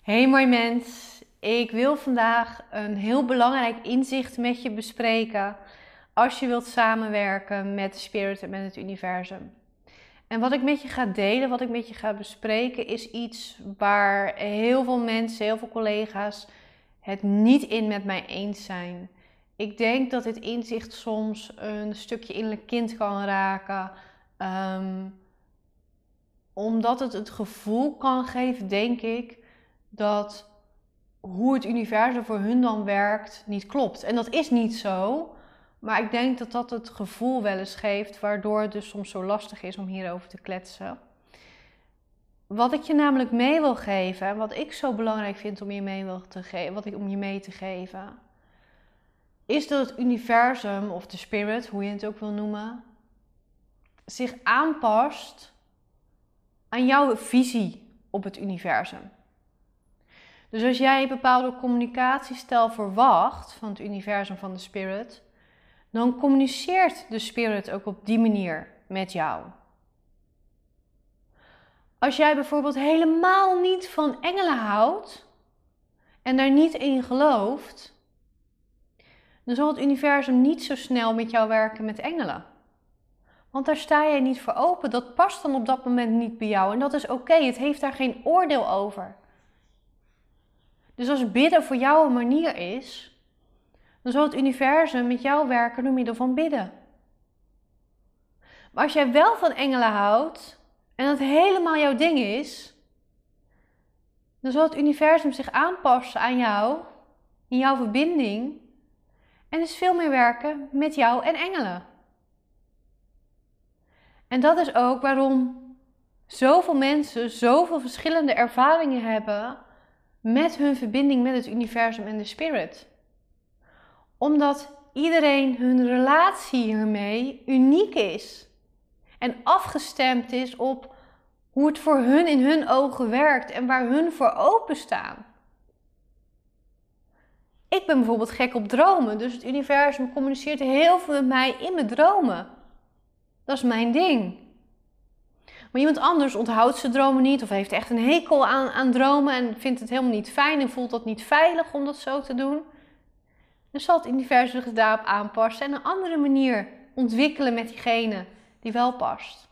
Hey mooi mens, ik wil vandaag een heel belangrijk inzicht met je bespreken als je wilt samenwerken met de spirit en met het universum. En wat ik met je ga delen, wat ik met je ga bespreken, is iets waar heel veel mensen, heel veel collega's het niet in met mij eens zijn. Ik denk dat dit inzicht soms een stukje innerlijk kind kan raken. Ehm, omdat het het gevoel kan geven, denk ik, dat hoe het universum voor hun dan werkt niet klopt. En dat is niet zo. Maar ik denk dat dat het gevoel wel eens geeft, waardoor het dus soms zo lastig is om hierover te kletsen. Wat ik je namelijk mee wil geven, wat ik zo belangrijk vind om je mee wil te geven, wat ik om je mee te geven, is dat het universum of de spirit, hoe je het ook wil noemen, zich aanpast aan jouw visie op het universum. Dus als jij een bepaalde communicatiestijl verwacht van het universum, van de spirit, dan communiceert de spirit ook op die manier met jou. Als jij bijvoorbeeld helemaal niet van engelen houdt en daar niet in gelooft, dan zal het universum niet zo snel met jou werken met engelen. Want daar sta jij niet voor open. Dat past dan op dat moment niet bij jou. En dat is oké. Het heeft daar geen oordeel over. Dus als bidden voor jou een manier is, dan zal het universum met jou werken door middel van bidden. Maar als jij wel van engelen houdt en dat helemaal jouw ding is, dan zal het universum zich aanpassen aan jou, in jouw verbinding, en dus veel meer werken met jou en engelen. En dat is ook waarom zoveel mensen zoveel verschillende ervaringen hebben met hun verbinding met het universum en de spirit. Omdat iedereen hun relatie hiermee uniek is en afgestemd is op hoe het voor hun in hun ogen werkt en waar hun voor openstaan. Ik ben bijvoorbeeld gek op dromen, dus het universum communiceert heel veel met mij in mijn dromen. Dat is mijn ding. Maar iemand anders onthoudt zijn dromen niet of heeft echt een hekel aan, aan dromen en vindt het helemaal niet fijn en voelt dat niet veilig om dat zo te doen. Dan zal het universum zich daarop aanpassen en een andere manier ontwikkelen met diegene die wel past.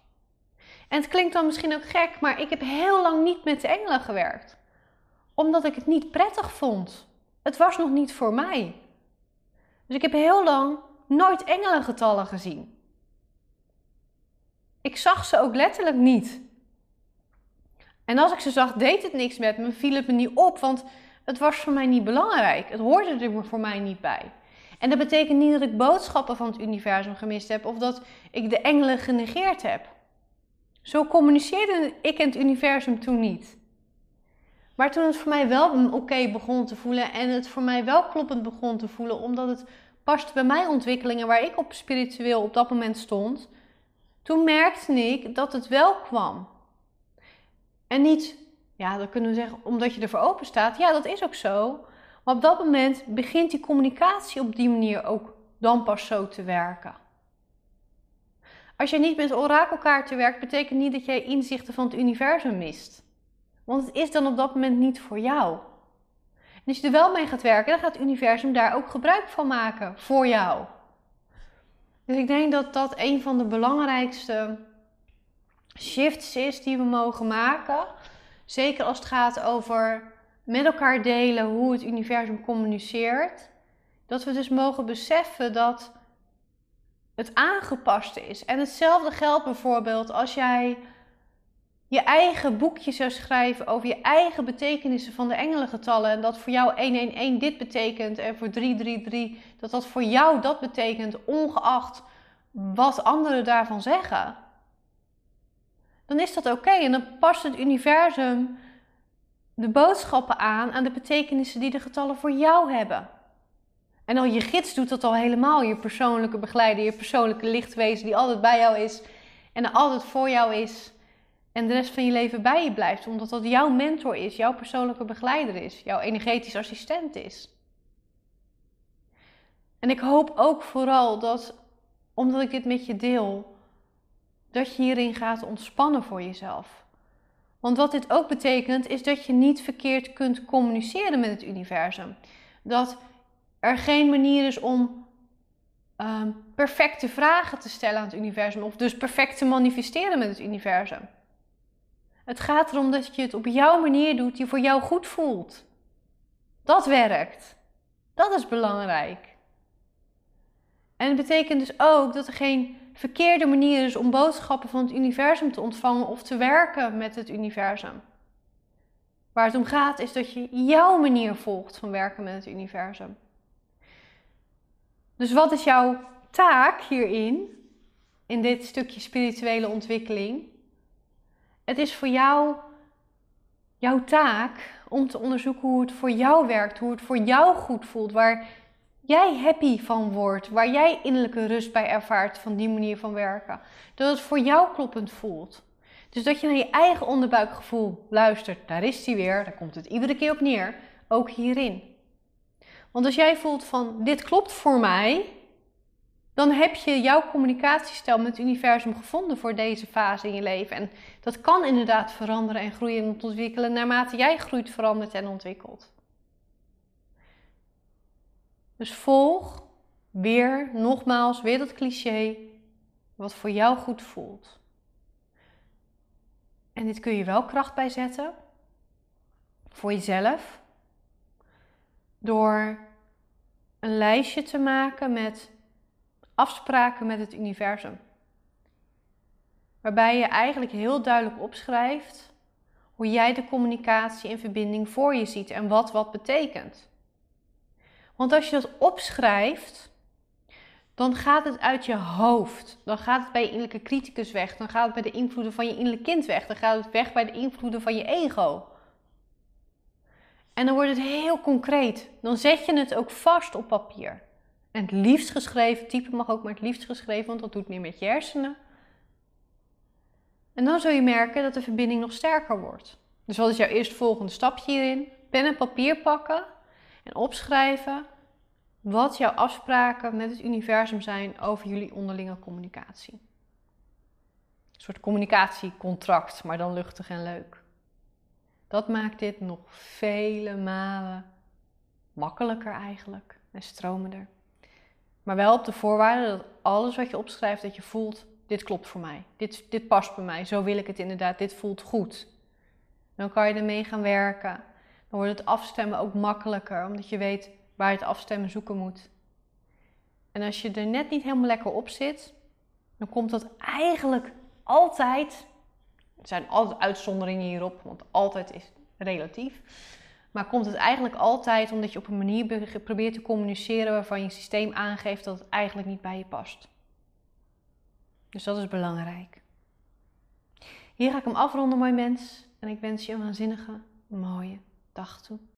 En het klinkt dan misschien ook gek, maar ik heb heel lang niet met de engelen gewerkt. Omdat ik het niet prettig vond. Het was nog niet voor mij. Dus ik heb heel lang nooit engelengetallen gezien. Ik zag ze ook letterlijk niet. En als ik ze zag, deed het niks met me, viel het me niet op, want het was voor mij niet belangrijk. Het hoorde er voor mij niet bij. En dat betekent niet dat ik boodschappen van het universum gemist heb of dat ik de engelen genegeerd heb. Zo communiceerde ik en het universum toen niet. Maar toen het voor mij wel oké begon te voelen en het voor mij wel kloppend begon te voelen, omdat het past bij mijn ontwikkelingen waar ik op spiritueel op dat moment stond, toen merkte ik dat het wel kwam. En niet, ja, dan kunnen we zeggen, omdat je ervoor open staat. Ja, dat is ook zo. Maar op dat moment begint die communicatie op die manier ook dan pas zo te werken. Als je niet met orakelkaarten werkt, betekent niet dat jij inzichten van het universum mist. Want het is dan op dat moment niet voor jou. En als je er wel mee gaat werken, dan gaat het universum daar ook gebruik van maken voor jou. Dus ik denk dat dat een van de belangrijkste shifts is die we mogen maken. Zeker als het gaat over met elkaar delen hoe het universum communiceert. Dat we dus mogen beseffen dat het aangepaste is. En hetzelfde geldt bijvoorbeeld als jij je eigen boekje zou schrijven over je eigen betekenissen van de engelengetallen. En dat voor jou 111 dit betekent en voor 333 dat dat voor jou dat betekent, ongeacht wat anderen daarvan zeggen. Dan is dat oké en dan past het universum de boodschappen aan aan de betekenissen die de getallen voor jou hebben. En al je gids doet dat al helemaal, je persoonlijke begeleider, je persoonlijke lichtwezen die altijd bij jou is en altijd voor jou is en de rest van je leven bij je blijft, omdat dat jouw mentor is, jouw persoonlijke begeleider is, jouw energetisch assistent is. En ik hoop ook vooral dat, omdat ik dit met je deel, dat je hierin gaat ontspannen voor jezelf. Want wat dit ook betekent, is dat je niet verkeerd kunt communiceren met het universum. Dat er geen manier is om um, perfecte vragen te stellen aan het universum, of dus perfect te manifesteren met het universum. Het gaat erom dat je het op jouw manier doet die voor jou goed voelt. Dat werkt. Dat is belangrijk. En het betekent dus ook dat er geen verkeerde manier is om boodschappen van het universum te ontvangen of te werken met het universum. Waar het om gaat is dat je jouw manier volgt van werken met het universum. Dus wat is jouw taak hierin, in dit stukje spirituele ontwikkeling? Het is voor jou jouw taak om te onderzoeken hoe het voor jou werkt, hoe het voor jou goed voelt, waar jij happy van wordt, waar jij innerlijke rust bij ervaart van die manier van werken. Dat het voor jou kloppend voelt. Dus dat je naar je eigen onderbuikgevoel luistert, daar is hij weer, daar komt het iedere keer op neer, ook hierin. Want als jij voelt van dit klopt voor mij, dan heb je jouw communicatiestijl met het universum gevonden voor deze fase in je leven. En dat kan inderdaad veranderen en groeien en ontwikkelen naarmate jij groeit, verandert en ontwikkelt. Dus volg weer, nogmaals, weer dat cliché, wat voor jou goed voelt. En dit kun je wel kracht bijzetten voor jezelf door een lijstje te maken met afspraken met het universum. Waarbij je eigenlijk heel duidelijk opschrijft hoe jij de communicatie en verbinding voor je ziet en wat wat betekent. Want als je dat opschrijft, dan gaat het uit je hoofd. Dan gaat het bij je innerlijke criticus weg. Dan gaat het bij de invloeden van je innerlijke kind weg. Dan gaat het weg bij de invloeden van je ego. En dan wordt het heel concreet. Dan zet je het ook vast op papier. En het liefst geschreven, type mag ook maar het liefst geschreven, want dat doet meer met je hersenen. En dan zul je merken dat de verbinding nog sterker wordt. Dus wat is jouw eerstvolgende stapje hierin? Pen en papier pakken en opschrijven wat jouw afspraken met het universum zijn over jullie onderlinge communicatie. Een soort communicatiecontract, maar dan luchtig en leuk. Dat maakt dit nog vele malen makkelijker eigenlijk en stromender. Maar wel op de voorwaarde dat alles wat je opschrijft, dat je voelt, dit klopt voor mij. Dit, dit past bij mij. Zo wil ik het inderdaad. Dit voelt goed. Dan kan je ermee gaan werken. Dan wordt het afstemmen ook makkelijker, omdat je weet waar je het afstemmen zoeken moet. En als je er net niet helemaal lekker op zit, dan komt dat eigenlijk altijd. Er zijn altijd uitzonderingen hierop, want altijd is relatief. Maar komt het eigenlijk altijd omdat je op een manier probeert te communiceren waarvan je systeem aangeeft dat het eigenlijk niet bij je past. Dus dat is belangrijk. Hier ga ik hem afronden, mooi mens. En ik wens je een waanzinnige, mooie dag toe.